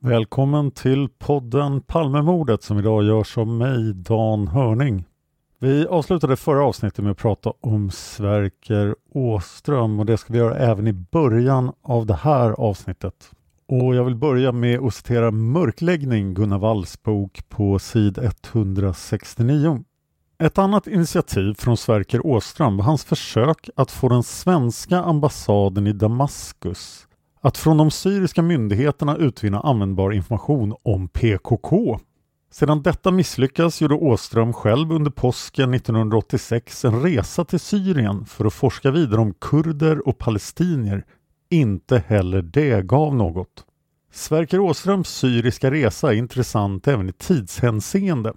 Välkommen till podden Palmemordet som idag görs av mig, Dan Hörning. Vi avslutade förra avsnittet med att prata om Sverker Åström och det ska vi göra även i början av det här avsnittet. Och jag vill börja med att citera Mörkläggning, Gunnar Walls bok på sid 169. Ett annat initiativ från Sverker Åström var hans försök att få den svenska ambassaden i Damaskus att från de syriska myndigheterna utvinna användbar information om PKK. Sedan detta misslyckas gjorde Åström själv under påsken 1986 en resa till Syrien för att forska vidare om kurder och palestinier. Inte heller det gav något. Sverker Åströms syriska resa är intressant även i tidshänseende.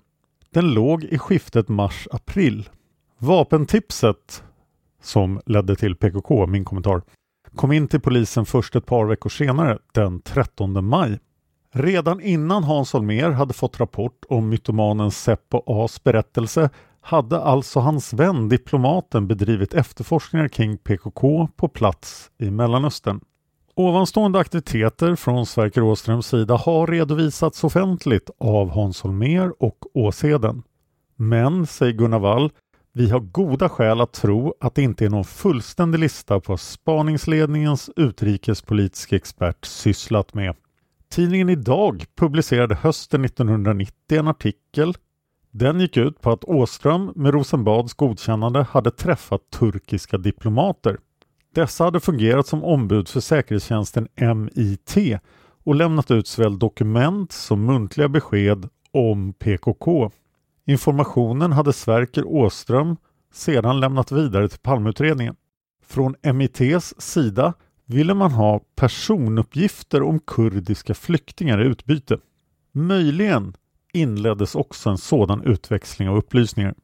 Den låg i skiftet mars-april. Vapentipset som ledde till PKK, min kommentar, kom in till polisen först ett par veckor senare, den 13 maj. Redan innan Hans Holmér hade fått rapport om mytomanen Seppo A's berättelse hade alltså hans vän diplomaten bedrivit efterforskningar kring PKK på plats i Mellanöstern. Ovanstående aktiviteter från Sverker Åströms sida har redovisats offentligt av Hans Holmér och Åseden. Men, säger Gunnar Wall, vi har goda skäl att tro att det inte är någon fullständig lista på vad spaningsledningens utrikespolitiska expert sysslat med. Tidningen Idag publicerade hösten 1990 en artikel. Den gick ut på att Åström med Rosenbads godkännande hade träffat turkiska diplomater. Dessa hade fungerat som ombud för säkerhetstjänsten MIT och lämnat ut såväl dokument som muntliga besked om PKK. Informationen hade Sverker Åström sedan lämnat vidare till Palmeutredningen. Från MITs sida ville man ha personuppgifter om kurdiska flyktingar i utbyte. Möjligen inleddes också en sådan utväxling av upplysningar.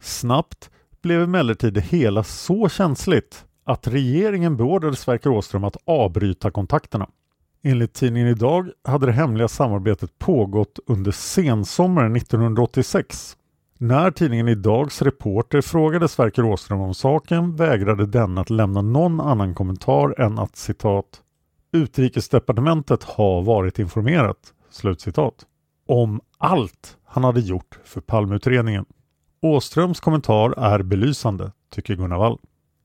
Snabbt blev emellertid det hela så känsligt att regeringen beordrade Sverker Åström att avbryta kontakterna. Enligt tidningen Idag hade det hemliga samarbetet pågått under sensommaren 1986. När tidningen Idags reporter frågade Sverker Åström om saken vägrade den att lämna någon annan kommentar än att citat Utrikesdepartementet har varit informerat slutcitat om allt han hade gjort för Palmeutredningen. Åströms kommentar är belysande, tycker Gunnar Wall.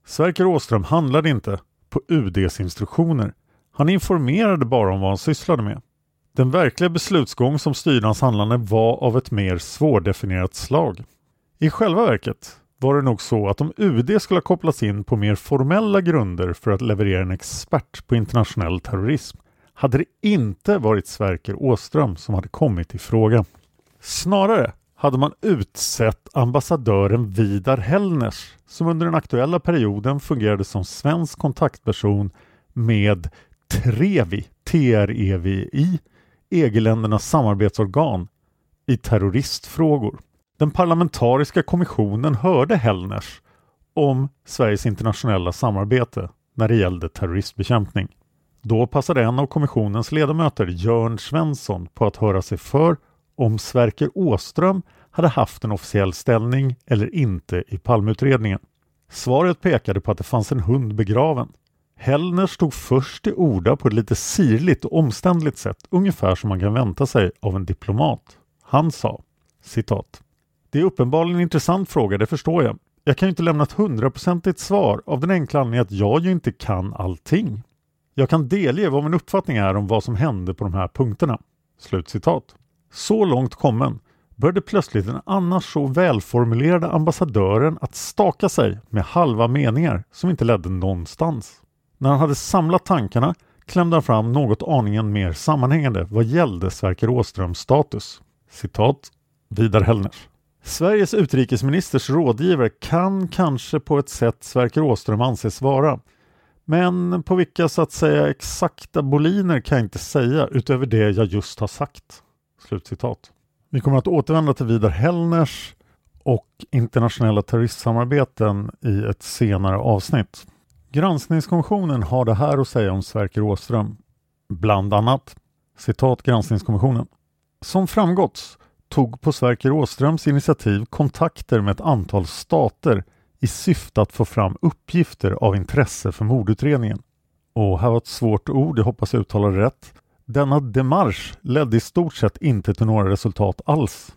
Sverker Åström handlade inte på UDs instruktioner. Han informerade bara om vad han sysslade med. Den verkliga beslutsgång som styrde hans handlande var av ett mer svårdefinierat slag. I själva verket var det nog så att om UD skulle ha kopplats in på mer formella grunder för att leverera en expert på internationell terrorism hade det inte varit Sverker Åström som hade kommit i fråga. Snarare hade man utsett ambassadören Vidar Hellners som under den aktuella perioden fungerade som svensk kontaktperson med TREVI, TREVI, EG-ländernas samarbetsorgan i terroristfrågor. Den parlamentariska kommissionen hörde Hellners om Sveriges internationella samarbete när det gällde terroristbekämpning. Då passade en av kommissionens ledamöter, Jörn Svensson, på att höra sig för om Sverker Åström hade haft en officiell ställning eller inte i palmutredningen. Svaret pekade på att det fanns en hund begraven. Hellner stod först i orda på ett lite sirligt och omständligt sätt, ungefär som man kan vänta sig av en diplomat. Han sa citat. Det är uppenbarligen en intressant fråga, det förstår jag. Jag kan ju inte lämna ett hundraprocentigt svar av den enkla anledningen att jag ju inte kan allting. Jag kan delge vad min uppfattning är om vad som hände på de här punkterna. Slutcitat. Så långt kommen började plötsligt den annars så välformulerade ambassadören att staka sig med halva meningar som inte ledde någonstans. När han hade samlat tankarna klämde han fram något aningen mer sammanhängande vad gällde Sverker Åströms status. Citat Vidar Hellners. Sveriges utrikesministers rådgivare kan kanske på ett sätt Sverker Åström anses vara. Men på vilka så att säga exakta boliner kan jag inte säga utöver det jag just har sagt. Slutcitat. Vi kommer att återvända till Vidar Hellners och internationella terroristsamarbeten i ett senare avsnitt. Granskningskommissionen har det här att säga om Sverker Åström. Bland annat citat Granskningskommissionen. Som framgått tog på Sverker Åströms initiativ kontakter med ett antal stater i syfte att få fram uppgifter av intresse för mordutredningen. Och här var ett svårt ord, jag hoppas jag uttalar det rätt. Denna demarsch ledde i stort sett inte till några resultat alls.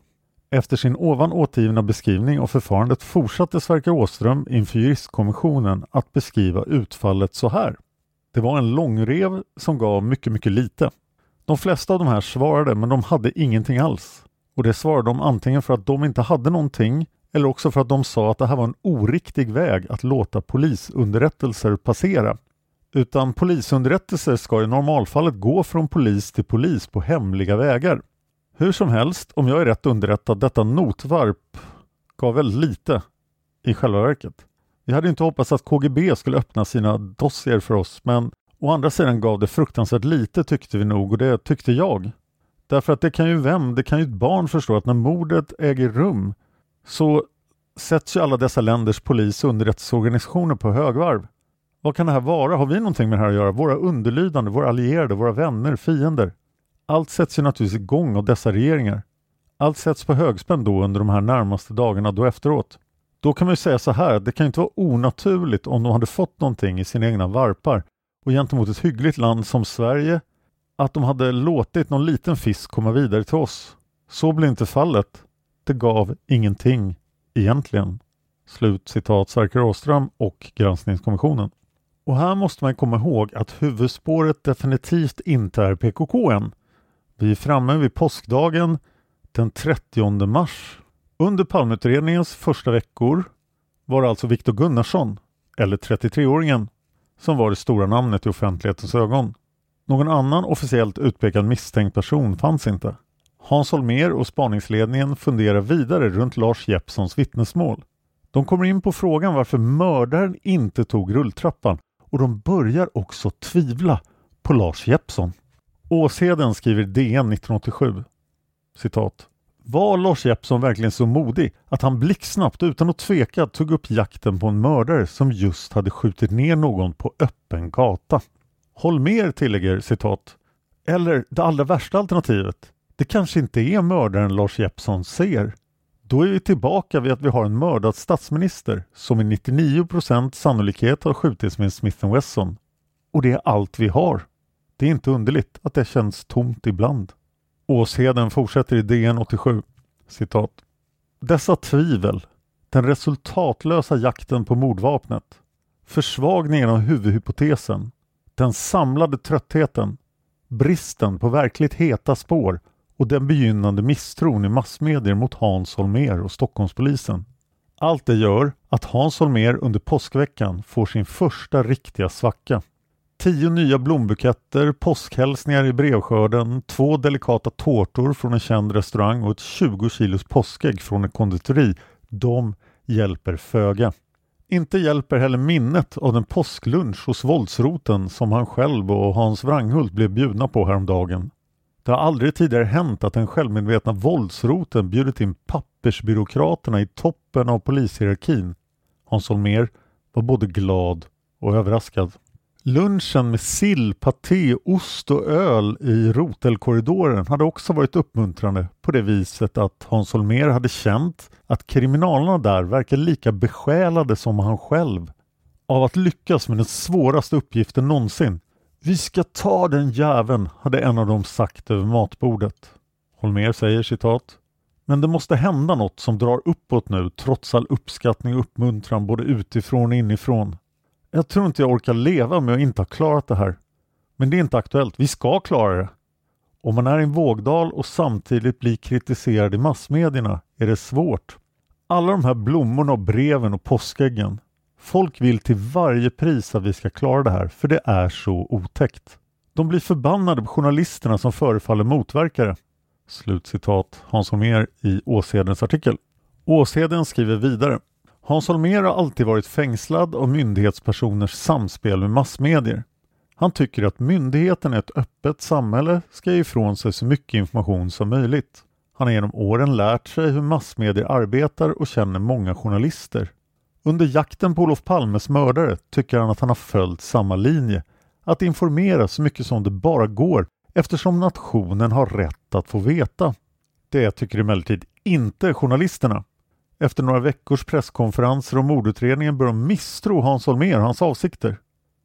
Efter sin ovan återgivna beskrivning av förfarandet fortsatte Sverker Åström inför juristkommissionen att beskriva utfallet så här. Det var en långrev som gav mycket, mycket lite. De flesta av de här svarade men de hade ingenting alls. Och det svarade de antingen för att de inte hade någonting eller också för att de sa att det här var en oriktig väg att låta polisunderrättelser passera. Utan polisunderrättelser ska i normalfallet gå från polis till polis på hemliga vägar. Hur som helst, om jag är rätt underrättad, detta notvarp gav väldigt lite i själva verket. Vi hade inte hoppats att KGB skulle öppna sina dossier för oss, men å andra sidan gav det fruktansvärt lite tyckte vi nog och det tyckte jag. Därför att det kan ju vem, det kan ju ett barn förstå att när mordet äger rum så sätts ju alla dessa länders polis och underrättelseorganisationer på högvarv. Vad kan det här vara? Har vi någonting med det här att göra? Våra underlydande, våra allierade, våra vänner, fiender? Allt sätts ju naturligtvis igång av dessa regeringar. Allt sätts på högspänn då under de här närmaste dagarna då efteråt. Då kan man ju säga så här det kan inte vara onaturligt om de hade fått någonting i sina egna varpar och gentemot ett hyggligt land som Sverige att de hade låtit någon liten fisk komma vidare till oss. Så blev inte fallet. Det gav ingenting egentligen. Slut citat Sverker Åström och Granskningskommissionen. Och här måste man komma ihåg att huvudspåret definitivt inte är PKK än. Vi är framme vid påskdagen den 30 mars. Under Palmeutredningens första veckor var det alltså Viktor Gunnarsson, eller 33-åringen, som var det stora namnet i offentlighetens ögon. Någon annan officiellt utpekad misstänkt person fanns inte. Hans Holmer och spaningsledningen funderar vidare runt Lars Jeppssons vittnesmål. De kommer in på frågan varför mördaren inte tog rulltrappan och de börjar också tvivla på Lars Jeppsson. Åsheden skriver DN 1987 citat var Lars Jeppsson verkligen så modig att han blixtsnabbt utan att tveka tog upp jakten på en mördare som just hade skjutit ner någon på öppen gata? Holmer tillägger citat eller det allra värsta alternativet. Det kanske inte är mördaren Lars Jeppsson ser. Då är vi tillbaka vid att vi har en mördad statsminister som med 99% sannolikhet har skjutits med en Smith Wesson. Och det är allt vi har. Det är inte underligt att det känns tomt ibland. Åsheden fortsätter i DN 87. Citat. Dessa tvivel, den resultatlösa jakten på mordvapnet, försvagningen av huvudhypotesen, den samlade tröttheten, bristen på verkligt heta spår och den begynnande misstron i massmedier mot Hans Holmer och Stockholmspolisen Allt det gör att Hans Holmér under påskveckan får sin första riktiga svacka. Tio nya blombuketter, påskhälsningar i brevskörden, två delikata tårtor från en känd restaurang och ett 20 kilos påskägg från ett konditori. De hjälper föga. Inte hjälper heller minnet av den påsklunch hos våldsroten som han själv och Hans Wranghult blev bjudna på häromdagen. Det har aldrig tidigare hänt att den självmedvetna våldsroten bjudit in pappersbyråkraterna i toppen av polishierarkin. Hans Holmér var både glad och överraskad. Lunchen med sill, paté, ost och öl i Rotelkorridoren hade också varit uppmuntrande på det viset att Hans Holmér hade känt att kriminalerna där verkade lika besjälade som han själv av att lyckas med den svåraste uppgiften någonsin. Vi ska ta den jäveln, hade en av dem sagt över matbordet. Holmér säger citat men det måste hända något som drar uppåt nu trots all uppskattning och uppmuntran både utifrån och inifrån. Jag tror inte jag orkar leva med att inte ha klarat det här. Men det är inte aktuellt. Vi ska klara det. Om man är i en vågdal och samtidigt blir kritiserad i massmedierna är det svårt. Alla de här blommorna och breven och påskäggen. Folk vill till varje pris att vi ska klara det här för det är så otäckt. De blir förbannade på journalisterna som förefaller motverka det. Slutcitat Hans Holmér i Åshedens artikel. Åsheden skriver vidare. Hans Holmér har alltid varit fängslad av myndighetspersoners samspel med massmedier. Han tycker att myndigheten i ett öppet samhälle ska ge ifrån sig så mycket information som möjligt. Han har genom åren lärt sig hur massmedier arbetar och känner många journalister. Under jakten på Olof Palmes mördare tycker han att han har följt samma linje. Att informera så mycket som det bara går eftersom nationen har rätt att få veta. Det tycker emellertid inte journalisterna. Efter några veckors presskonferenser om mordutredningen börjar de misstro Hans Holmér och hans avsikter.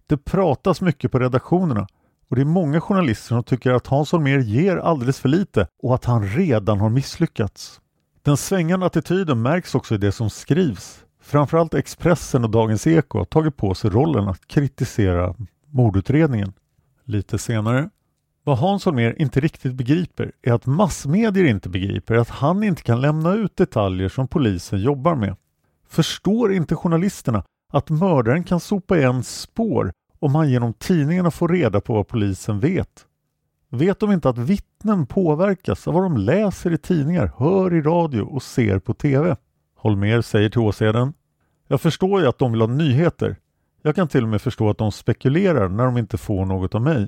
Det pratas mycket på redaktionerna och det är många journalister som tycker att Hans Holmér ger alldeles för lite och att han redan har misslyckats. Den svängande attityden märks också i det som skrivs. Framförallt Expressen och Dagens Eko har tagit på sig rollen att kritisera mordutredningen. Lite senare vad Hans Holmér inte riktigt begriper är att massmedier inte begriper att han inte kan lämna ut detaljer som polisen jobbar med. Förstår inte journalisterna att mördaren kan sopa igen spår om han genom tidningarna får reda på vad polisen vet? Vet de inte att vittnen påverkas av vad de läser i tidningar, hör i radio och ser på TV? Holmér säger till Åseden Jag förstår ju att de vill ha nyheter. Jag kan till och med förstå att de spekulerar när de inte får något av mig.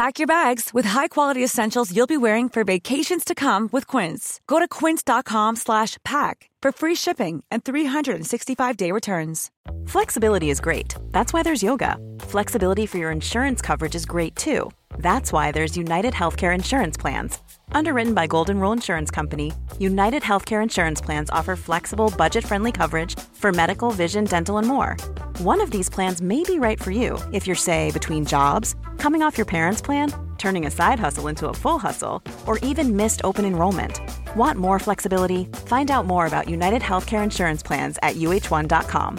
Pack your bags with high-quality essentials you'll be wearing for vacations to come with Quince. Go to quince.com/pack for free shipping and 365-day returns. Flexibility is great. That's why there's yoga. Flexibility for your insurance coverage is great too. That's why there's United Healthcare Insurance Plans. Underwritten by Golden Rule Insurance Company, United Healthcare Insurance Plans offer flexible, budget friendly coverage for medical, vision, dental, and more. One of these plans may be right for you if you're, say, between jobs, coming off your parents' plan, turning a side hustle into a full hustle, or even missed open enrollment. Want more flexibility? Find out more about United Healthcare Insurance Plans at uh1.com.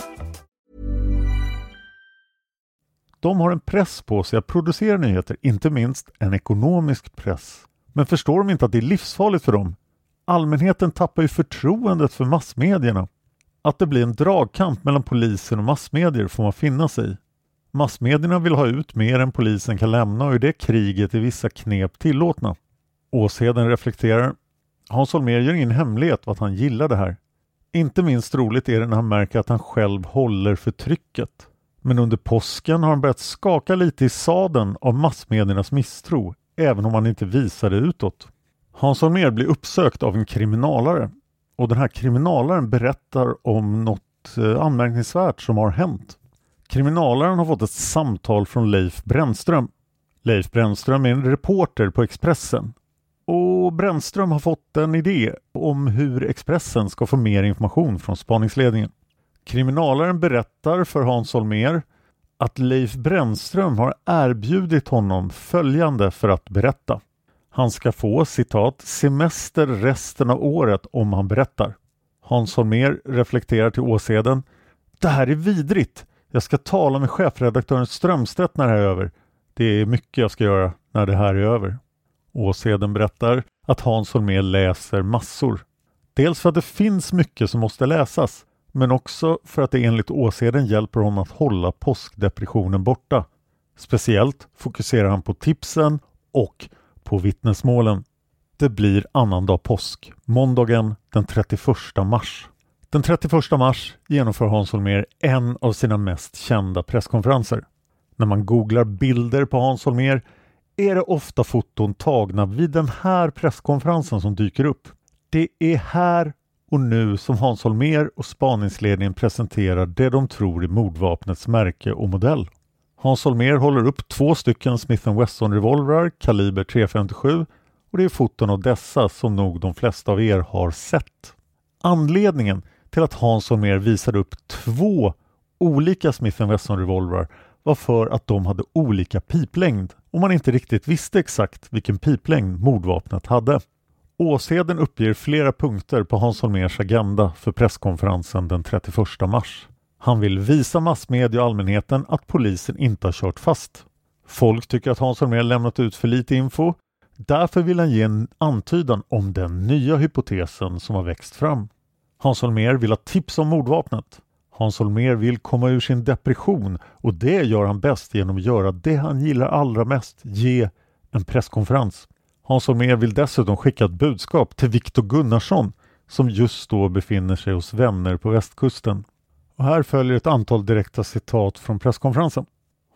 de har en press på sig att producera nyheter, inte minst en ekonomisk press. Men förstår de inte att det är livsfarligt för dem? Allmänheten tappar ju förtroendet för massmedierna. Att det blir en dragkamp mellan polisen och massmedier får man finna sig i. Massmedierna vill ha ut mer än polisen kan lämna och i det kriget är vissa knep tillåtna. Åsheden reflekterar. Hans Holmér gör ingen hemlighet vad att han gillar det här. Inte minst roligt är det när han märker att han själv håller för trycket. Men under påsken har han börjat skaka lite i saden av massmediernas misstro, även om han inte visar det utåt. Hans Holmér blir uppsökt av en kriminalare och den här kriminalaren berättar om något eh, anmärkningsvärt som har hänt. Kriminalaren har fått ett samtal från Leif Brännström. Leif Brännström är en reporter på Expressen och Brännström har fått en idé om hur Expressen ska få mer information från spaningsledningen. Kriminalaren berättar för Hans Holmér att Leif Brännström har erbjudit honom följande för att berätta. Han ska få citat semester resten av året om han berättar. Hans Holmér reflekterar till Åseden. Det här är vidrigt. Jag ska tala med chefredaktören Strömstedt när det här är över. Det är mycket jag ska göra när det här är över. Åseden berättar att Hans Holmér läser massor. Dels för att det finns mycket som måste läsas, men också för att det enligt Åseden hjälper honom att hålla påskdepressionen borta. Speciellt fokuserar han på tipsen och på vittnesmålen. Det blir annandag påsk, måndagen den 31 mars. Den 31 mars genomför Hans Holmér en av sina mest kända presskonferenser. När man googlar bilder på Hans Holmér är det ofta foton tagna vid den här presskonferensen som dyker upp. Det är här och nu som Hans Holmér och spaningsledningen presenterar det de tror är mordvapnets märke och modell. Hans Holmér håller upp två stycken Smith Wesson revolvrar kaliber .357 och det är foton av dessa som nog de flesta av er har sett. Anledningen till att Hans Holmér visade upp två olika Smith Wesson revolvrar var för att de hade olika piplängd och man inte riktigt visste exakt vilken piplängd mordvapnet hade. Åsheden uppger flera punkter på Hans Holmérs agenda för presskonferensen den 31 mars. Han vill visa massmedia och allmänheten att polisen inte har kört fast. Folk tycker att Hans Holmér lämnat ut för lite info. Därför vill han ge en antydan om den nya hypotesen som har växt fram. Hans Holmér vill ha tips om mordvapnet. Hans Holmér vill komma ur sin depression och det gör han bäst genom att göra det han gillar allra mest, ge en presskonferens. Hans Holmér vill dessutom skicka ett budskap till Viktor Gunnarsson som just då befinner sig hos vänner på västkusten. Och här följer ett antal direkta citat från presskonferensen.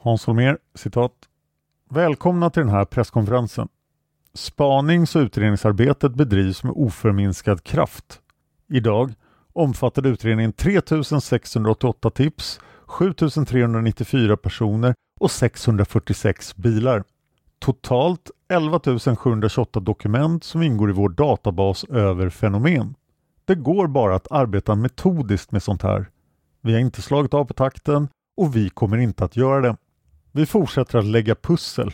Hans Holmér, citat. Välkomna till den här presskonferensen. Spanings och utredningsarbetet bedrivs med oförminskad kraft. Idag omfattade utredningen 3688 tips, 7394 personer och 646 bilar. Totalt 11 728 dokument som ingår i vår databas över fenomen. Det går bara att arbeta metodiskt med sånt här. Vi har inte slagit av på takten och vi kommer inte att göra det. Vi fortsätter att lägga pussel.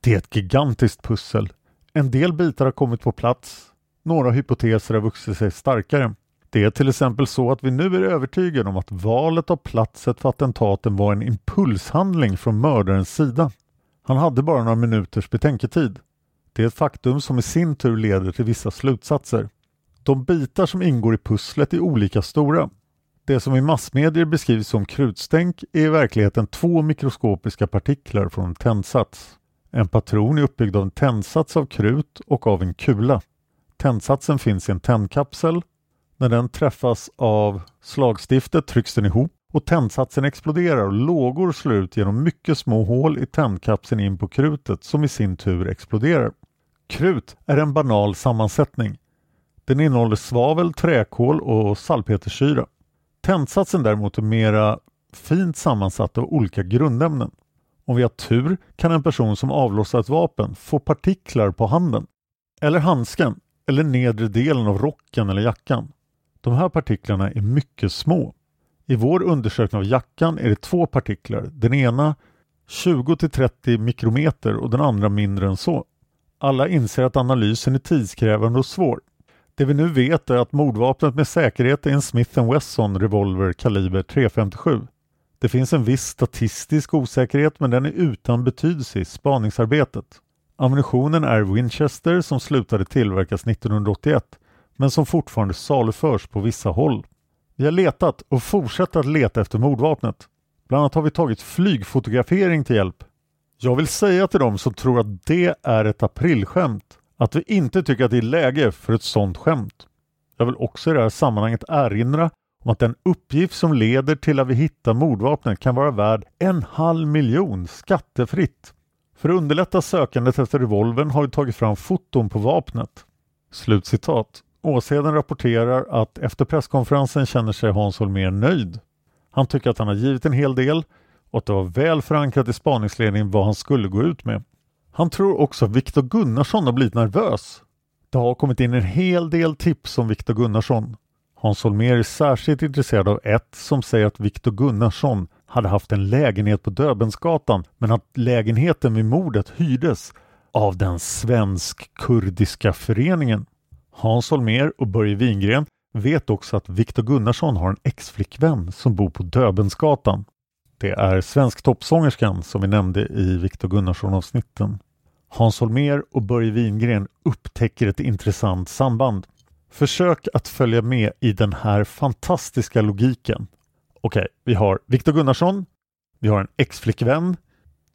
Det är ett gigantiskt pussel. En del bitar har kommit på plats. Några hypoteser har vuxit sig starkare. Det är till exempel så att vi nu är övertygade om att valet av platset för attentaten var en impulshandling från mördarens sida. Han hade bara några minuters betänketid. Det är ett faktum som i sin tur leder till vissa slutsatser. De bitar som ingår i pusslet är olika stora. Det som i massmedier beskrivs som krutstänk är i verkligheten två mikroskopiska partiklar från en tändsats. En patron är uppbyggd av en tändsats av krut och av en kula. Tändsatsen finns i en tändkapsel när den träffas av slagstiftet trycks den ihop och tändsatsen exploderar och lågor slår ut genom mycket små hål i tändkapseln in på krutet som i sin tur exploderar. Krut är en banal sammansättning. Den innehåller svavel, träkol och salpetersyra. Tändsatsen däremot är mera fint sammansatt av olika grundämnen. Om vi har tur kan en person som avlossar ett vapen få partiklar på handen, eller handsken, eller nedre delen av rocken eller jackan. De här partiklarna är mycket små. I vår undersökning av jackan är det två partiklar, den ena 20-30 mikrometer och den andra mindre än så. Alla inser att analysen är tidskrävande och svår. Det vi nu vet är att mordvapnet med säkerhet är en Smith Wesson revolver kaliber .357. Det finns en viss statistisk osäkerhet men den är utan betydelse i spaningsarbetet. Ammunitionen är Winchester som slutade tillverkas 1981 men som fortfarande saluförs på vissa håll. Vi har letat och fortsätter att leta efter mordvapnet. Bland annat har vi tagit flygfotografering till hjälp. Jag vill säga till dem som tror att det är ett aprilskämt att vi inte tycker att det är läge för ett sådant skämt. Jag vill också i det här sammanhanget erinra om att den uppgift som leder till att vi hittar mordvapnet kan vara värd en halv miljon skattefritt. För att underlätta sökandet efter revolvern har vi tagit fram foton på vapnet. Slutcitat. Åsheden rapporterar att efter presskonferensen känner sig Hans Holmér nöjd. Han tycker att han har givit en hel del och att det var väl förankrat i spaningsledningen vad han skulle gå ut med. Han tror också att Viktor Gunnarsson har blivit nervös. Det har kommit in en hel del tips om Viktor Gunnarsson. Hans Holmér är särskilt intresserad av ett som säger att Viktor Gunnarsson hade haft en lägenhet på Döbensgatan men att lägenheten vid mordet hyrdes av den svensk-kurdiska föreningen. Hans Holmér och Börje Wingren vet också att Viktor Gunnarsson har en ex-flickvän som bor på Döbensgatan. Det är Svensktoppsångerskan som vi nämnde i Viktor Gunnarsson-avsnitten. Hans Holmér och Börje Wingren upptäcker ett intressant samband. Försök att följa med i den här fantastiska logiken. Okej, vi har Viktor Gunnarsson, vi har en ex-flickvän.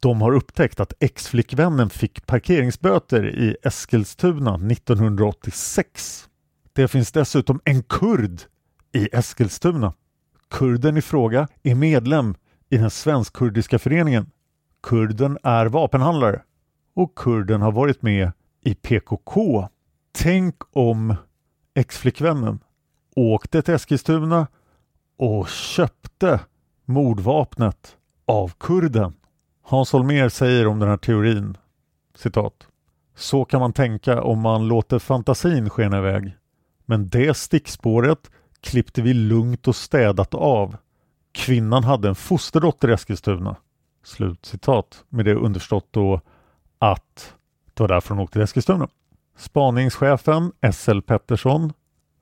De har upptäckt att ex-flickvännen fick parkeringsböter i Eskilstuna 1986. Det finns dessutom en kurd i Eskilstuna. Kurden i fråga är medlem i den svensk-kurdiska föreningen. Kurden är vapenhandlare och kurden har varit med i PKK. Tänk om ex-flickvännen åkte till Eskilstuna och köpte mordvapnet av kurden. Hans Holmér säger om den här teorin citat. Så kan man tänka om man låter fantasin skena iväg. Men det stickspåret klippte vi lugnt och städat av. Kvinnan hade en fosterdotter i Eskilstuna. Slut citat. Med det understått då att det var därför hon åkte till Eskilstuna. Spaningschefen SL Pettersson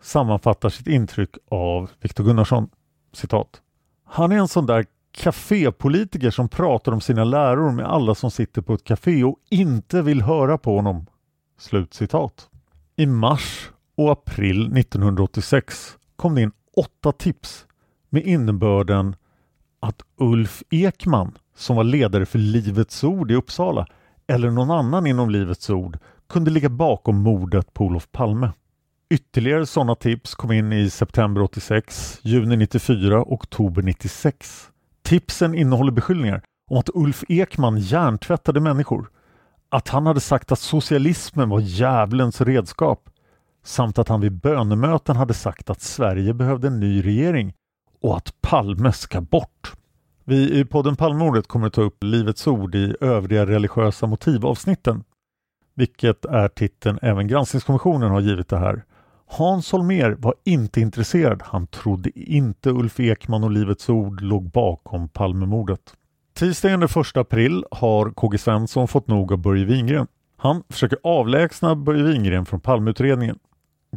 sammanfattar sitt intryck av Viktor Gunnarsson. Citat. Han är en sån där kafépolitiker som pratar om sina läror med alla som sitter på ett café och inte vill höra på honom. Slut citat. I mars och april 1986 kom det in åtta tips med innebörden att Ulf Ekman som var ledare för Livets Ord i Uppsala eller någon annan inom Livets Ord kunde ligga bakom mordet på Olof Palme. Ytterligare sådana tips kom in i september 86, juni 94 och oktober 96. Tipsen innehåller beskyllningar om att Ulf Ekman hjärntvättade människor, att han hade sagt att socialismen var djävulens redskap samt att han vid bönemöten hade sagt att Sverige behövde en ny regering och att Palme ska bort. Vi i podden Palmemordet kommer att ta upp Livets Ord i övriga religiösa motivavsnitten, vilket är titeln även Granskningskommissionen har givit det här. Hans Holmér var inte intresserad. Han trodde inte Ulf Ekman och Livets Ord låg bakom Palmemordet. Tisdagen den 1 april har KG Svensson fått nog av Börje Wingren. Han försöker avlägsna Börje Wingren från Palmeutredningen.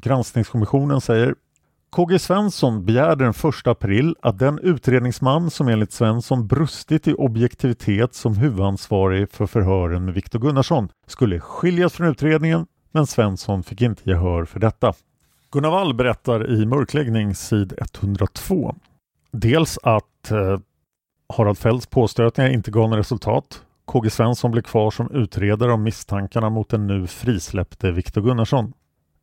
Granskningskommissionen säger KG Svensson begärde den 1 april att den utredningsman som enligt Svensson brustit i objektivitet som huvudansvarig för förhören med Viktor Gunnarsson skulle skiljas från utredningen men Svensson fick inte gehör för detta. Gunnar Wall berättar i Mörkläggning sid 102 dels att eh, Harald Fälls påstötningar inte gav några resultat. KG Svensson blev kvar som utredare av misstankarna mot den nu frisläppte Viktor Gunnarsson.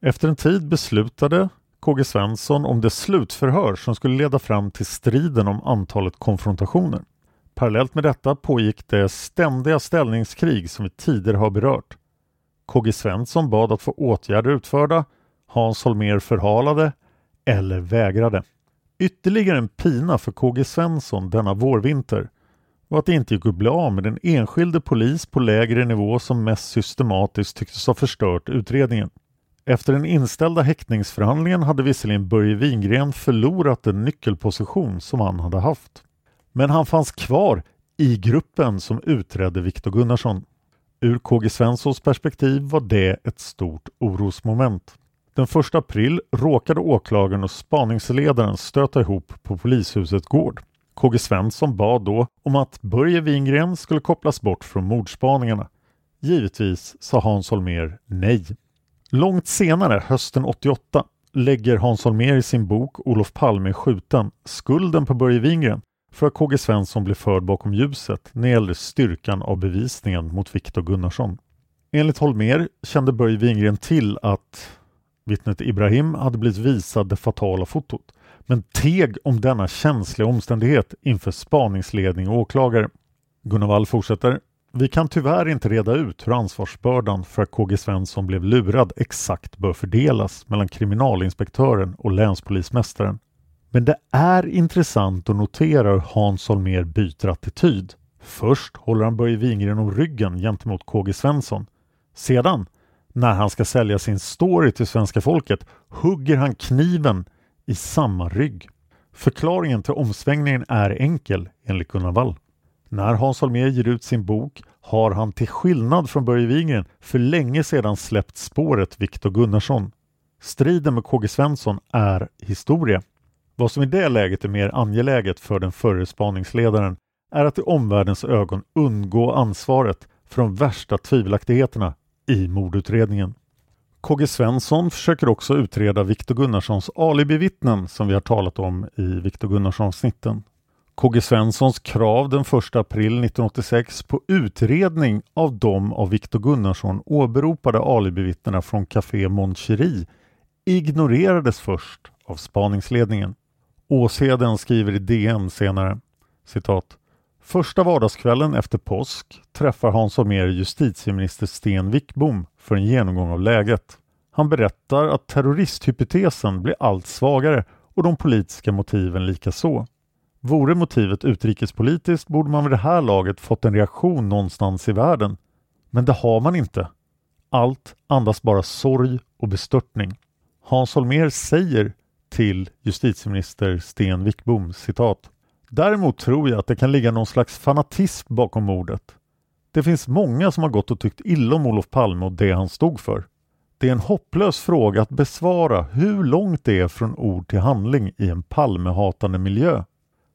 Efter en tid beslutade KG Svensson om det slutförhör som skulle leda fram till striden om antalet konfrontationer. Parallellt med detta pågick det ständiga ställningskrig som vi tidigare har berört. KG Svensson bad att få åtgärder utförda, Hans Holmér förhalade eller vägrade. Ytterligare en pina för KG Svensson denna vårvinter var att det inte gick att bli av med den enskilde polis på lägre nivå som mest systematiskt tycktes ha förstört utredningen. Efter den inställda häktningsförhandlingen hade visserligen Börje Wingren förlorat den nyckelposition som han hade haft. Men han fanns kvar i gruppen som utredde Viktor Gunnarsson. Ur KG Svenssons perspektiv var det ett stort orosmoment. Den 1 april råkade åklagaren och spaningsledaren stöta ihop på polishuset gård. KG Svensson bad då om att Börje Wingren skulle kopplas bort från mordspaningarna. Givetvis sa Hans Holmér nej. Långt senare, hösten 88, lägger Hans Holmér i sin bok Olof Palme är skjuten skulden på Börje Wingren för att KG Svensson blev förd bakom ljuset när det gällde styrkan av bevisningen mot Viktor Gunnarsson. Enligt Holmér kände Börje Wingren till att vittnet Ibrahim hade blivit visad det fatala fotot men teg om denna känsliga omständighet inför spaningsledning och åklagare. Gunnar Wall fortsätter. Vi kan tyvärr inte reda ut hur ansvarsbördan för att KG Svensson blev lurad exakt bör fördelas mellan kriminalinspektören och länspolismästaren. Men det är intressant att notera hur Hans Holmér byter attityd. Först håller han Börje Wingren om ryggen gentemot KG Svensson. Sedan, när han ska sälja sin story till svenska folket, hugger han kniven i samma rygg. Förklaringen till omsvängningen är enkel enligt Gunnar Wall. När Hans Holmér ger ut sin bok har han till skillnad från Börje Wingren för länge sedan släppt spåret Viktor Gunnarsson. Striden med KG Svensson är historia. Vad som i det läget är mer angeläget för den förre spaningsledaren är att i omvärldens ögon undgå ansvaret för de värsta tvivelaktigheterna i mordutredningen. KG Svensson försöker också utreda Viktor Gunnarssons alibivittnen som vi har talat om i Viktor Gunnarsson-snitten. KG Svenssons krav den 1 april 1986 på utredning av de av Viktor Gunnarsson åberopade alibivittnena från Café Mon ignorerades först av spaningsledningen. Åsheden skriver i DN senare citat Första vardagskvällen efter påsk träffar Hans Holmér justitieminister Sten Wickbom för en genomgång av läget. Han berättar att terroristhypotesen blir allt svagare och de politiska motiven lika så. Vore motivet utrikespolitiskt borde man vid det här laget fått en reaktion någonstans i världen. Men det har man inte. Allt andas bara sorg och bestörtning. Hans Holmér säger till justitieminister Sten Wickbom citat Däremot tror jag att det kan ligga någon slags fanatism bakom mordet. Det finns många som har gått och tyckt illa om Olof Palme och det han stod för. Det är en hopplös fråga att besvara hur långt det är från ord till handling i en Palmehatande miljö.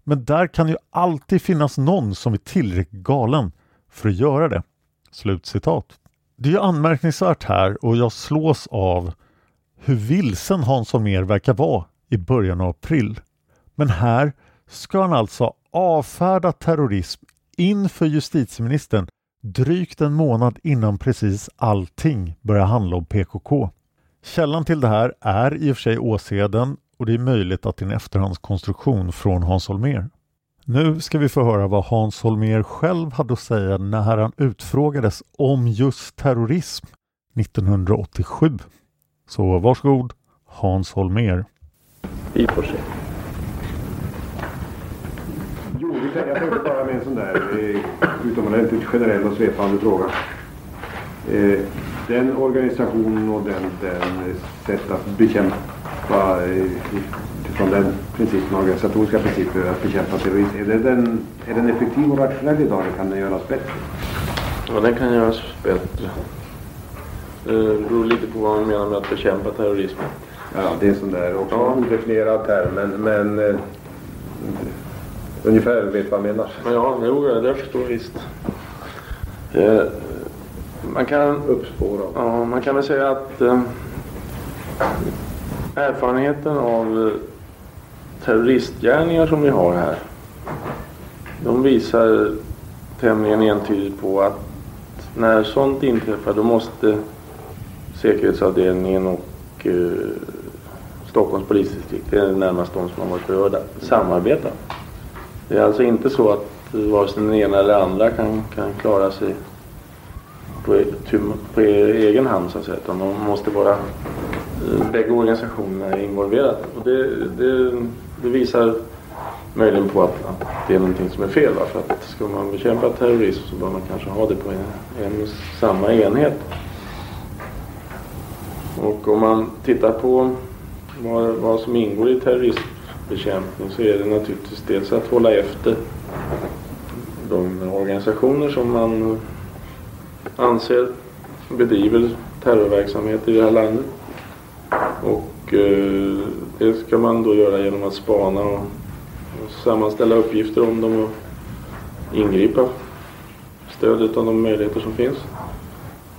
Men där kan ju alltid finnas någon som är tillräckligt galen för att göra det. Slutcitat. Det är anmärkningsvärt här och jag slås av hur vilsen Hans Holmér verkar vara i början av april. Men här ska han alltså avfärda terrorism inför justitieministern drygt en månad innan precis allting börjar handla om PKK. Källan till det här är i och för sig Åseden och det är möjligt att det är en efterhandskonstruktion från Hans Holmér. Nu ska vi få höra vad Hans Holmér själv hade att säga när han utfrågades om just terrorism 1987. Så varsågod Hans Holmér. Vi får se. Jo, jag tänkte bara med en sån där eh, utomordentligt generell och svepande fråga. Eh, den organisationen och den, den sätt att bekämpa eh, utifrån den principen, organisatoriska principer att bekämpa terrorism. Är, det den, är den effektiv och rationell idag eller kan den göras bättre? Ja, den kan göras bättre. Det beror lite på vad man menar med att bekämpa terrorism. Ja, det är en sån där också ja. odefinierad term, men, men eh, ungefär vet vad jag menar. Men ja, jo, jag förstår visst. Eh, man kan uppspåra. Ja, man kan väl säga att eh, erfarenheten av eh, terroristgärningar som vi har här. De visar tämligen entydigt på att när sånt inträffar då måste säkerhetsavdelningen och eh, Stockholms polisdistrikt, det är närmast de som har varit berörda, samarbeta. Det är alltså inte så att vare sig den ena eller andra kan, kan klara sig på, på egen hand så att säga. Utan de måste vara, eh, bägge organisationerna är involverade. Och det, det, det visar möjligen på att, att, det är någonting som är fel. Va? För att ska man bekämpa terrorism så bör man kanske ha det på en, en samma enhet. Och om man tittar på vad, vad som ingår i terroristbekämpning så är det naturligtvis dels att hålla efter de organisationer som man anser bedriver terrorverksamhet i det här landet. Och eh, det ska man då göra genom att spana och sammanställa uppgifter om dem och ingripa. Stöd av de möjligheter som finns.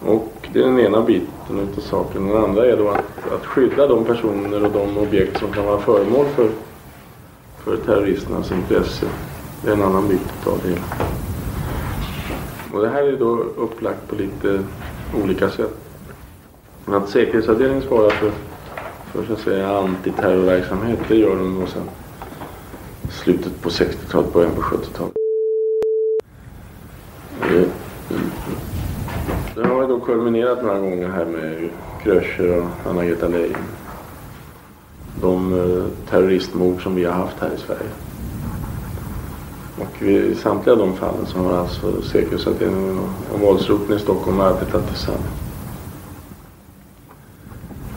Och det är den ena biten utav saken. Den andra är då att, att skydda de personer och de objekt som kan vara föremål för, för terroristernas intresse. Det är en annan bit av det hela. Och det här är då upplagt på lite olika sätt. Att säkerhetsavdelningen svarar för, för så att säga antiterrorverksamhet, det gör de då sedan slutet på 60-talet, början på 70-talet. Eh, det har då kulminerat några gånger här med Kröcher och Anna-Greta Leijon. De eh, terroristmord som vi har haft här i Sverige. Och i samtliga de fallen så har alltså säkerhetsavdelningen och våldsroteln i Stockholm arbetat tillsammans.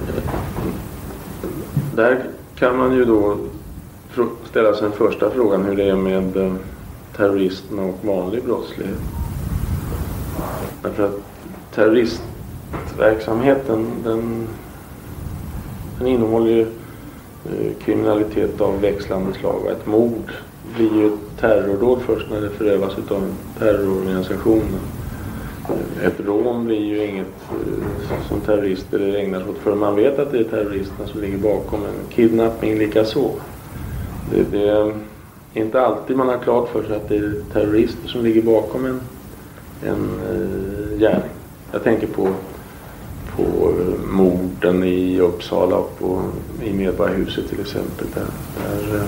Eh, där kan man ju då ställa sig den första frågan hur det är med terroristerna terrorism och vanlig brottslighet. Därför att terroristverksamheten den, den innehåller ju eh, kriminalitet av växlande slag. Och ett mord blir ju ett terrordåd först när det förövas av en terrororganisation. Ett rån blir ju inget eh, som terrorister ägnar sig åt förrän man vet att det är terroristerna som ligger bakom. En Kidnappning likaså. Det, det är inte alltid man har klart för sig att det är terrorister som ligger bakom en, en uh, gärning. Jag tänker på, på eh, morden i Uppsala och på, i Medborgarhuset till exempel. Där, där uh,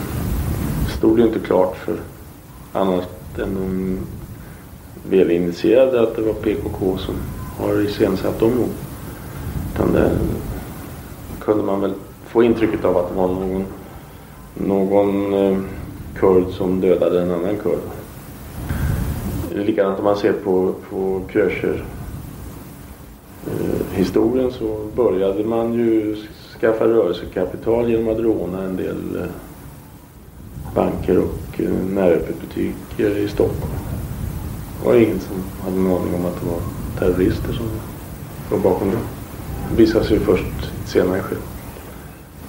stod det inte klart för annat än de välinitierade att det var PKK som har iscensatt de morden. Utan det kunde man väl få intrycket av att det var någon, någon eh, kurd som dödade en annan kurd. Likadant om man ser på, på Kröcher eh, historien så började man ju skaffa rörelsekapital genom att råna en del eh, banker och eh, näröppetbutiker i Stockholm. Det var ingen som hade en aning om att det var terrorister som låg bakom det. Det visade sig först senare skede.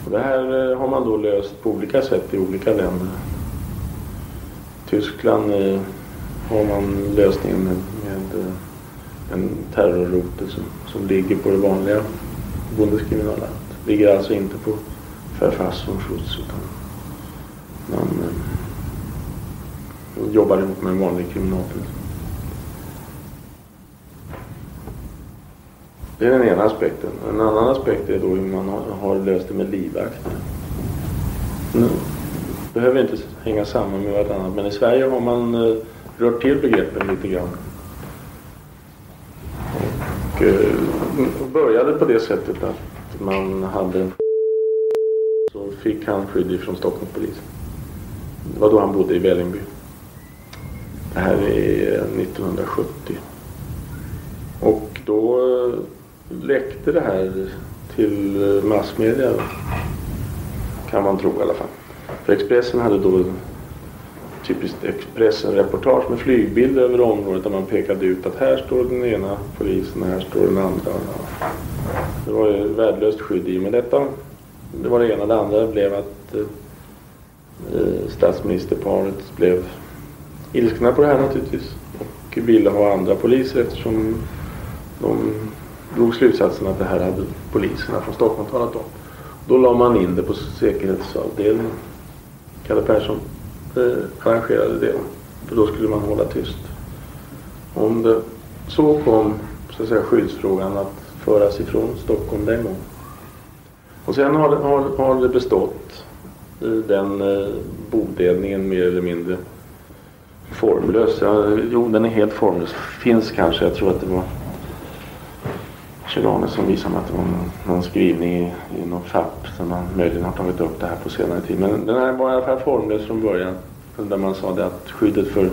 Och det här eh, har man då löst på olika sätt i olika länder. I Tyskland eh, har man lösningen med, med en terrorrotel som, som ligger på det vanliga Bundeskriminalat. Ligger alltså inte på Verfassungsschutz utan man eh, jobbar ihop med en vanlig kriminalpolis. Typ. Det är den ena aspekten. En annan aspekt är då hur man har, har löst det med livvakter. Nu behöver inte hänga samman med varandra men i Sverige har man eh, rört till begreppen lite grann. Och eh, började på det sättet att man hade så fick han skydd ifrån Stockholmspolisen. Det var då han bodde i Vällingby. Det här är 1970. Och då eh, läckte det här till eh, massmedia. Kan man tro i alla fall. För Expressen hade då typiskt Expressen-reportage med flygbilder över området där man pekade ut att här står den ena polisen och här står den andra. Det var ju värdelöst skydd i med detta. Det var det ena. Det andra blev att eh, Eh, statsministerparet blev ilskna på det här naturligtvis och ville ha andra poliser eftersom de drog slutsatsen att det här hade poliserna från Stockholm talat om. Då la man in det på säkerhetsavdelningen. Kalle Persson eh, arrangerade det. För då skulle man hålla tyst. Om det så kom så att säga, skyddsfrågan att föras ifrån Stockholm den gången. Och sen har det, har, har det bestått den eh, bodelningen mer eller mindre formlös. Ja, jo, den är helt formlös. Finns kanske. Jag tror att det var Kjell som visade mig att det var någon, någon skrivning i, i någon FAP som man möjligen har tagit upp det här på senare tid. Men den här var i alla fall formlös från början. Där man sa det att skyddet för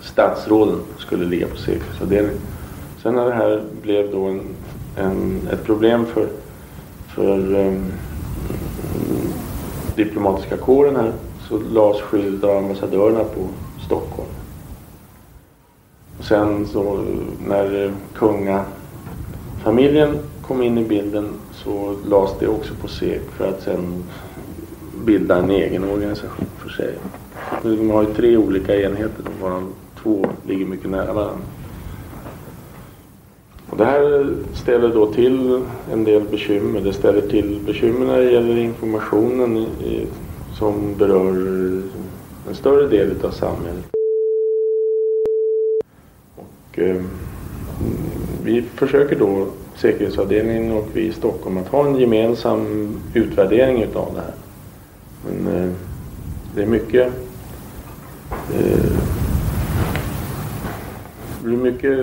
statsråden skulle ligga på säkerhetsavdelningen. Sen när det här blev då en, en, ett problem för, för um, diplomatiska kåren här så lades skyddet av ambassadörerna på Stockholm. Och sen så när eh, kungafamiljen kom in i bilden så lades det också på SEK för att sen bilda en egen organisation för sig. De har ju tre olika enheter varav två ligger mycket nära varandra. Och det här ställer då till en del bekymmer. Det ställer till bekymmer när det gäller informationen i, som berör en större del av samhället. Och, eh, vi försöker då, säkerhetsavdelningen och vi i Stockholm, att ha en gemensam utvärdering utav det här. Men eh, det är mycket eh, det blir mycket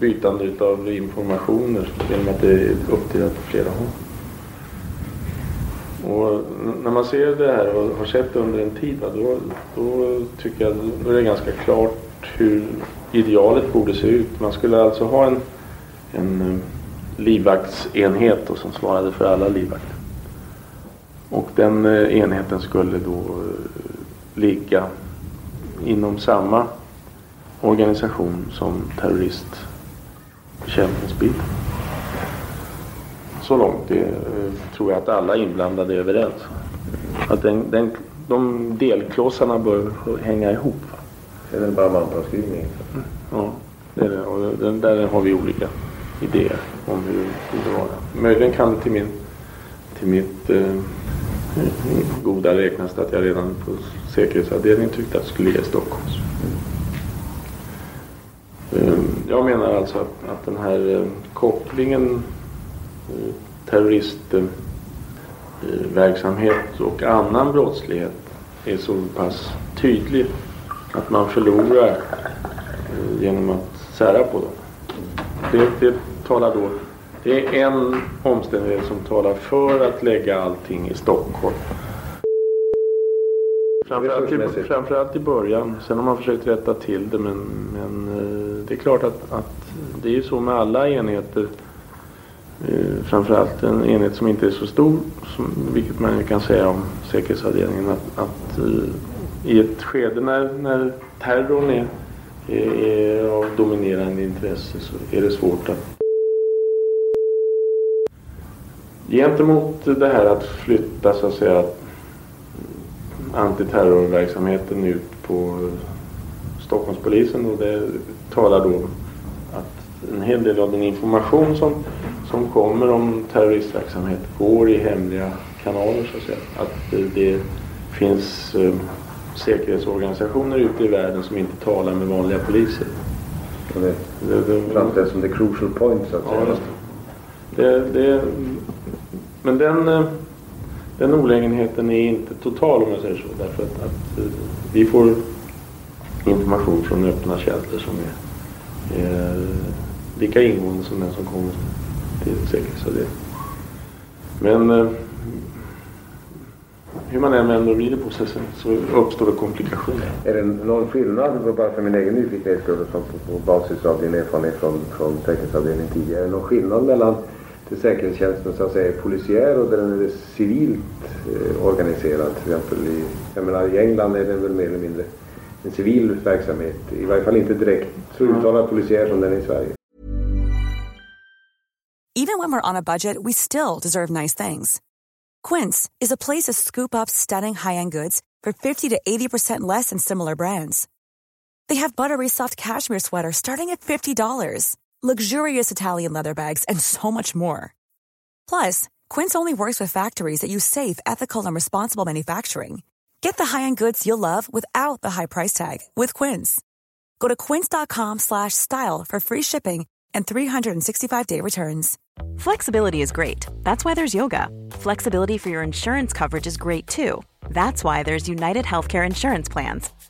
bytande av informationer genom att det är uppdelat på flera håll. Och när man ser det här och har sett det under en tid då, då tycker jag då är det ganska klart hur idealet borde se ut. Man skulle alltså ha en, en eh, livvaktsenhet som svarade för alla livvakter. Och den eh, enheten skulle då eh, ligga inom samma organisation som terroristbekämpningsbil. Så långt det, eh, tror jag att alla inblandade är överens. Att den, den, de delklossarna bör hänga ihop. Det är väl bara mantalsskrivning? Ja, det är det. Och den, där har vi olika idéer om hur det borde vara. Möjligen kan det till, min, till mitt eh, goda räknas att jag redan på säkerhetsavdelningen tyckte att det skulle ligga i Stockholm. Eh, Ehm, jag menar alltså att, att den här ehm, kopplingen eh, terroristverksamhet eh, och annan brottslighet är så pass tydlig att man förlorar eh, genom att sära på dem. Det, det talar då det är en omständighet som talar för att lägga allting i Stockholm. Framförallt i, framförallt i början. Sen har man försökt rätta till det men, men eh, det är klart att, att det är ju så med alla enheter. Eh, framförallt en enhet som inte är så stor, som, vilket man kan säga om säkerhetsavdelningen. Att, att eh, i ett skede när, när terrorn är, är, är av dominerande intresse så är det svårt att Gentemot det här att flytta så att säga antiterrorverksamheten ut på Stockholmspolisen och det talar då att en hel del av den information som, som kommer om terroristverksamhet går i hemliga kanaler så att säga. Att det finns eh, säkerhetsorganisationer ute i världen som inte talar med vanliga poliser. Det, det, det framställs som the crucial point så att säga. Ja, det, det, men den eh, den olägenheten är inte total om jag säger så. Därför att, att eh, vi får information från öppna källor som är, är lika ingående som den som kommer till säkerhetsavdelningen. Men eh, hur man än vänder och vrider på sig så uppstår det komplikationer. Är det någon skillnad, bara för min egen nyfikenhet skull, på, på basis av din erfarenhet från, från säkerhetsavdelningen tidigare, är det någon skillnad mellan till säkerhetstjänsten så att säga är polisiär och där den är civilt eh, organiserad. Till exempel i, jag menar, i England är den väl mer eller mindre en civil verksamhet. I varje fall inte direkt så uttalad polisiär som den är i Sverige. Even when we're on a budget we still deserve nice things. Quince is a place to scoop up stunning high-end goods for 50 to 80% less than similar brands. They have buttery soft cashmere sweaters starting at $50 luxurious Italian leather bags, and so much more. Plus, Quince only works with factories that use safe, ethical, and responsible manufacturing. Get the high-end goods you'll love without the high price tag with Quince. Go to quince.com/style for free shipping and 365-day returns. Flexibility is great. That's why there's yoga. Flexibility for your insurance coverage is great too. That's why there's United Healthcare Insurance Plans.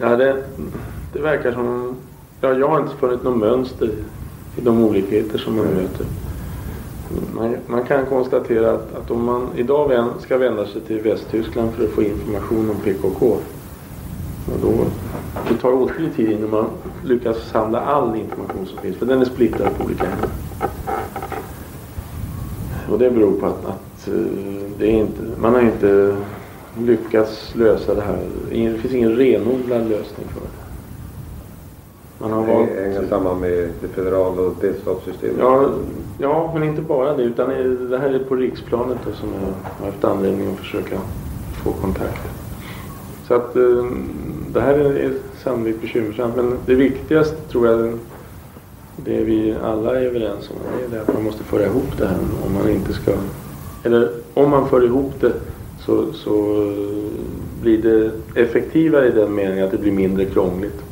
Ja, det, det verkar som... Ja, jag har inte funnit något mönster i de olikheter som man möter. Man, man kan konstatera att, att om man idag vän, ska vända sig till Västtyskland för att få information om PKK. Och då, det tar åtskillig tid innan man lyckas samla all information som finns. För den är splittrad på olika ämnen. Och det beror på att, att eh, det är inte, man har inte lyckats lösa det här. Det finns ingen renodlad lösning för det. Man har valt... Det hänger samman med det federala och delstatssystemet? Ja, ja, men inte bara det. Utan det här är på riksplanet då, som jag har haft anledning att försöka få kontakt. Så att eh, det här är sannolikt bekymmersamt. Men det viktigaste tror jag, det vi alla är överens om, det är att man måste föra ihop det här. Om man inte ska... Eller om man för ihop det så, så blir det effektivare i den meningen att det blir mindre krångligt.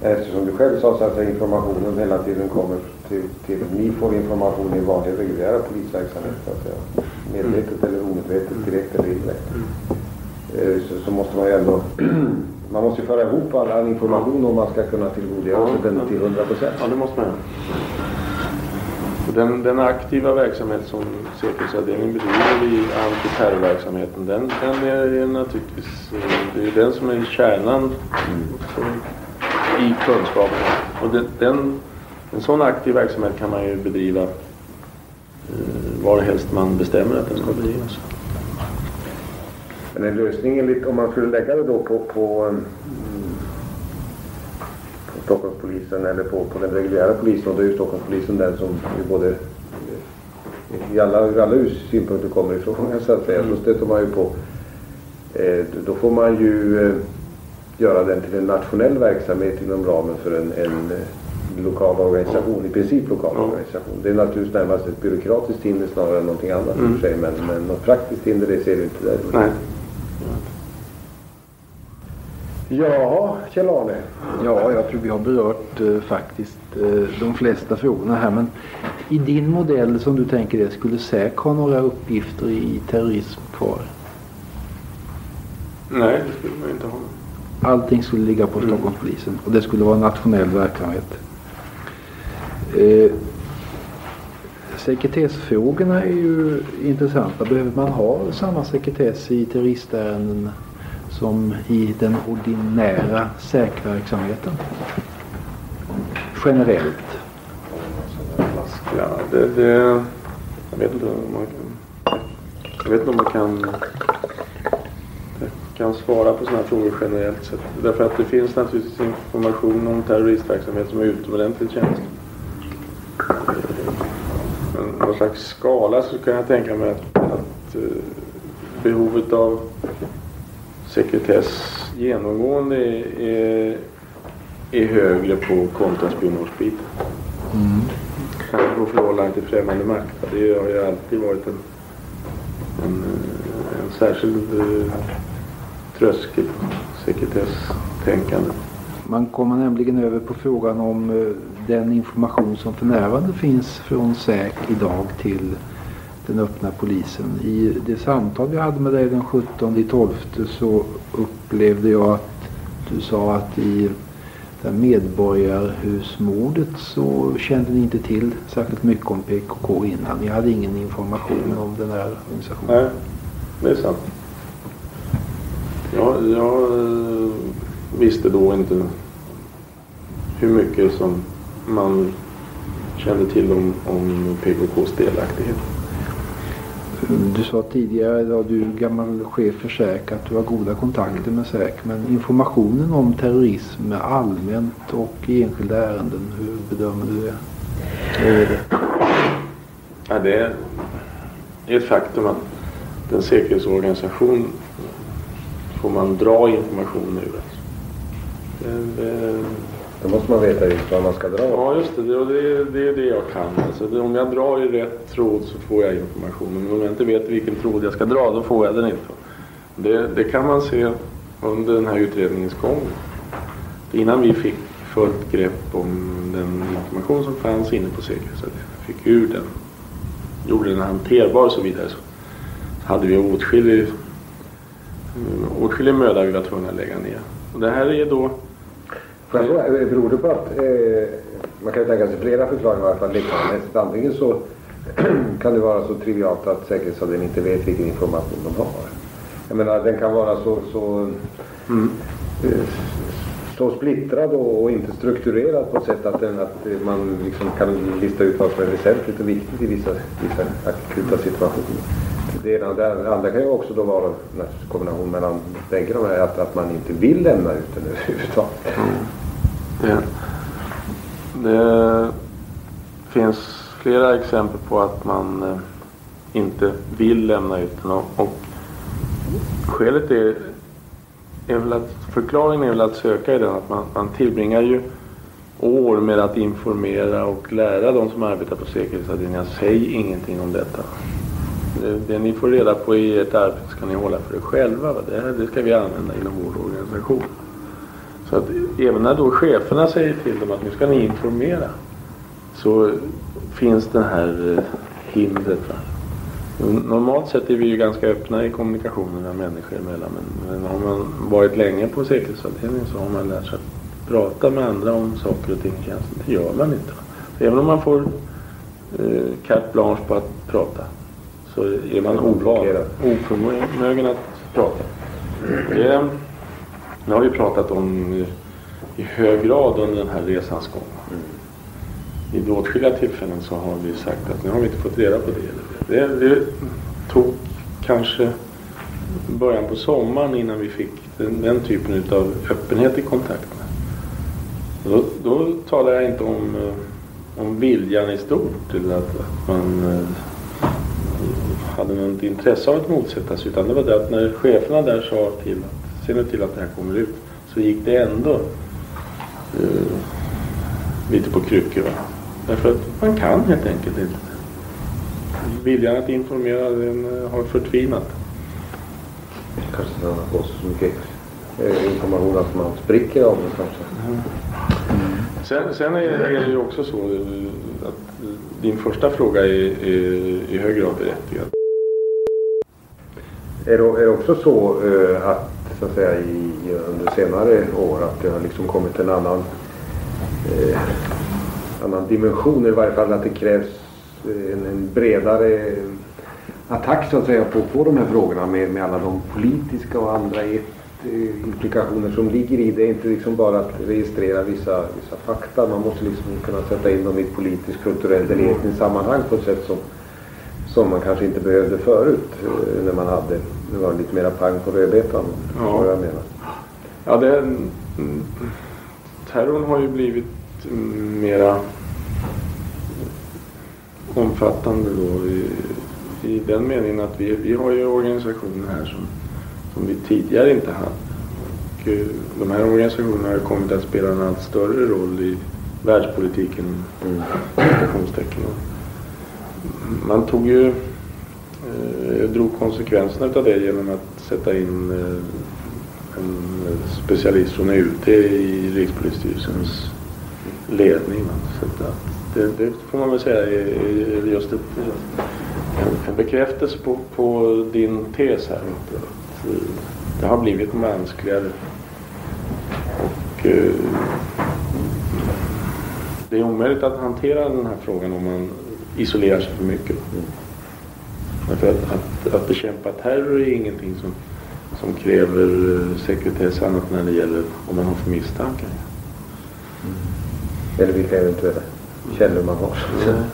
Eftersom du själv sa så att informationen hela tiden kommer till, till ni får information i vanlig reguljära polisverksamhet så att säga. Medvetet eller omedvetet, direkt eller indirekt. Mm. Så, så, måste man ju ändå man måste ju föra ihop all information om man ska kunna tillgodogöra sig den till 100 procent. Ja, det måste man den, den aktiva verksamhet som säkerhetsavdelningen bedriver i antiterrorverksamheten den, den är, är naturligtvis eh, det är den som är kärnan mm i kunskapen. Och det, den, en sån aktiv verksamhet kan man ju bedriva eh, varhelst man bestämmer att den ska bedrivas. Men en lösning om man skulle lägga det då på, på eh, Stockholmspolisen eller på, på den reguljära polisen och då är ju Stockholmspolisen den som både i alla, i alla synpunkter kommer ifrån så att säga. Mm. Så stöter man ju på eh, då får man ju eh, göra den till en nationell verksamhet inom ramen för en, en eh, lokal organisation, i princip lokal mm. organisation. Det är naturligtvis närmast ett byråkratiskt hinder snarare än någonting annat mm. för sig. Men, men något praktiskt hinder det ser du inte där. Nej. Ja, Kjell-Arne. Ja, jag tror vi har berört eh, faktiskt eh, de flesta frågorna här. Men i din modell som du tänker dig, skulle SÄK ha några uppgifter i terrorism kvar? Nej, det skulle man inte ha. Allting skulle ligga på Stockholmspolisen och det skulle vara nationell verksamhet. Eh, sekretessfrågorna är ju intressanta. Behöver man ha samma sekretess i terroristärenden som i den ordinära säkerhetsverksamheten? Generellt? Ja, det, det, jag vet inte om man kan, jag vet inte om man kan kan svara på sådana här frågor generellt sett. Därför att det finns naturligtvis information om terroristverksamhet som är utomordentligt känslig. Men någon slags skala så kan jag tänka mig att, att eh, behovet av sekretess genomgående är, är, är högre på kontraspionagebiten. Mm. Kanske på förhållande till främmande makt. Det har ju alltid varit en, en, en särskild eh, tröskel sekretesstänkande. Man kommer nämligen över på frågan om eh, den information som för närvarande finns från SÄK idag till den öppna polisen. I det samtal vi hade med dig den 17 12 så upplevde jag att du sa att i det medborgarhusmordet så kände ni inte till särskilt mycket om PKK innan. Ni hade ingen information om den här organisationen. Nej, det är sant. Jag, jag eh, visste då inte hur mycket som man kände till om, om PKKs delaktighet. Du sa tidigare idag, du är gammal chef för SÄK, att du har goda kontakter med SÄK. Men informationen om terrorism allmänt och i enskilda ärenden, hur bedömer du det? det? Ja, det är ett faktum att den säkerhetsorganisation får man dra information ur. Då måste man veta just vad man ska dra. Ja, just det. Det, är det är det jag kan. Alltså, det, om jag drar i rätt tråd så får jag informationen. Men om jag inte vet vilken tråd jag ska dra, då får jag den inte. Det, det kan man se under den här utredningens gång. Innan vi fick fullt grepp om den information som fanns inne på säkerhetsavdelningen, fick ur den, gjorde den hanterbar och så vidare, så hade vi åtskillig, åtskillig möda vi var tvungna att lägga ner. Och det här är då... Fråga, eh, beror det på att eh, man kan ju tänka sig flera förklaringar alla fall lekmannamässigt. Antingen så kan det vara så trivialt att säkerhetsavdelningen inte vet vilken information de har. Jag menar den kan vara så, så, mm. eh, så splittrad och, och, inte strukturerad på ett sätt att, den, att man liksom kan lista ut vad som är väsentligt och viktigt i vissa, vissa akuta situationer. Det, ena, det andra kan ju också då vara en kombination mellan bägge de här, att, att man inte vill lämna ut den överhuvudtaget. Mm. Det, Det finns flera exempel på att man eh, inte vill lämna ut den och, och skälet är, är väl att förklaringen är väl att söka i den att man, man tillbringar ju år med att informera och lära de som arbetar på säkerhetsavdelningen. Säg ingenting om detta. Det, det, ni får reda på i ert arbete ska ni hålla för er själva. Det, här, det ska vi använda inom vår organisation. Så att även när då cheferna säger till dem att nu ska ni informera så finns det här eh, hindret. Va? Normalt sett är vi ju ganska öppna i kommunikationerna människor emellan. Men, men har man varit länge på säkerhetsavdelningen så har man lärt sig att prata med andra om saker och ting. Det gör man inte. Va? Även om man får eh, carte blanche på att prata så är man ovan, oförmögen att prata. Det, det har vi pratat om i hög grad under den här resans gång. Mm. Vid åtskilliga tillfällen så har vi sagt att nu har vi inte fått reda på det. Det, det tog kanske början på sommaren innan vi fick den, den typen av öppenhet i kontakterna. Då, då talar jag inte om, eh, om viljan i stort eller att, att man eh, hade något intresse av att motsätta sig utan det var det att när cheferna där sa till att se nu till att det här kommer ut så gick det ändå uh, lite på kryckor. Va? Därför att man kan helt enkelt inte. Viljan att informera den uh, har förtvinat. Kanske man har fått så mycket eh, information att man spricker av det kanske. Mm. Sen, sen är, det ju också så att din första fråga är, är i hög grad berättigad. Är det, är det också så att, så att säga, i, under senare år att det har liksom kommit en annan, eh, annan dimension, i varje fall att det krävs eh, en, en bredare attack så att säga på, på de här frågorna med, med alla de politiska och andra et, implikationer som ligger i det. är inte liksom bara att registrera vissa, vissa fakta. Man måste liksom kunna sätta in dem i ett politiskt, kulturellt eller etniskt sammanhang på ett sätt som som man kanske inte behövde förut eh, när man hade, det var lite mera pang på rödbetan. Ja. Vad jag menar. Ja, det, mm, terrorn har ju blivit mera omfattande då i, i den meningen att vi, vi har ju organisationer här som, som vi tidigare inte hade. Och eh, de här organisationerna har kommit att spela en allt större roll i världspolitiken. Mm man tog ju, Eh, jag drog konsekvenserna av det genom att sätta in eh, en specialist från UT i Rikspolisstyrelsens ledning. Så det, det, får man väl säga är just ett, en bekräftelse på, på din tes här. Att eh, det har blivit mänskligare. Och, det är omöjligt att hantera den här frågan om man isolerar sig för mycket. Därför att, att, att bekämpa terror är ingenting som, som kräver eh, sekretess annat när det gäller om man har för misstankar. Mm. Eller vilka eventuella källor man har. Mm.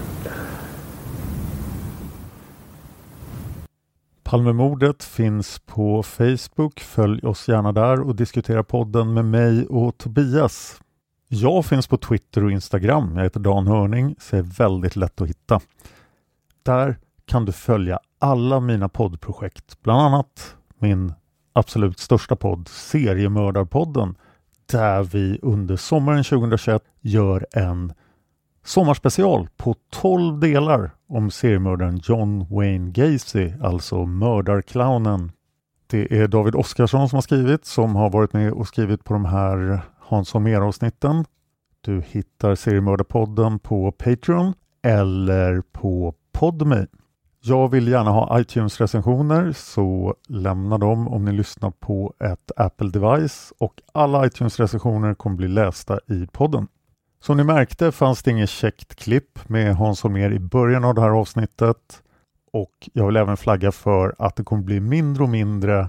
Palmemordet finns på Facebook. Följ oss gärna där och diskutera podden med mig och Tobias. Jag finns på Twitter och Instagram. Jag heter Dan Hörning, så är väldigt lätt att hitta. Där kan du följa alla mina poddprojekt, bland annat min absolut största podd Seriemördarpodden där vi under sommaren 2021 gör en sommarspecial på 12 delar om seriemördaren John Wayne Gacy, alltså mördarclownen Det är David Oskarsson som har skrivit, som har varit med och skrivit på de här Hans Holmér-avsnitten. Du hittar Seriemördarpodden på Patreon eller på Podme. Jag vill gärna ha iTunes-recensioner så lämna dem om ni lyssnar på ett Apple-device och alla iTunes-recensioner kommer bli lästa i podden. Som ni märkte fanns det inget käckt klipp med Hans Holmér i början av det här avsnittet och jag vill även flagga för att det kommer bli mindre och mindre,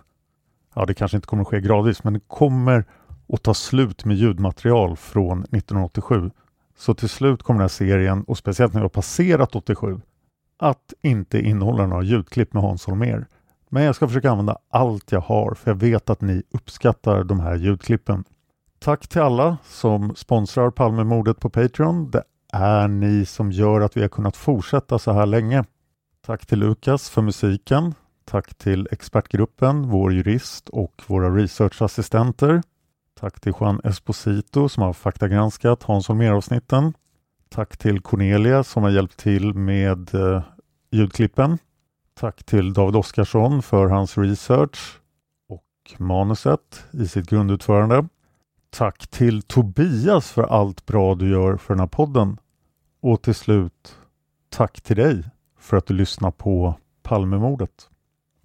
ja det kanske inte kommer ske gradvis, men det kommer att ta slut med ljudmaterial från 1987. Så till slut kommer den här serien, och speciellt när vi har passerat 87, att inte innehålla några ljudklipp med Hans Holmér. Men jag ska försöka använda allt jag har för jag vet att ni uppskattar de här ljudklippen. Tack till alla som sponsrar Palmemordet på Patreon. Det är ni som gör att vi har kunnat fortsätta så här länge. Tack till Lukas för musiken. Tack till expertgruppen, vår jurist och våra researchassistenter. Tack till Juan Esposito som har faktagranskat Hans Holmér-avsnitten. Tack till Cornelia som har hjälpt till med eh, ljudklippen. Tack till David Oskarsson för hans research och manuset i sitt grundutförande. Tack till Tobias för allt bra du gör för den här podden. Och till slut, tack till dig för att du lyssnar på Palmemordet.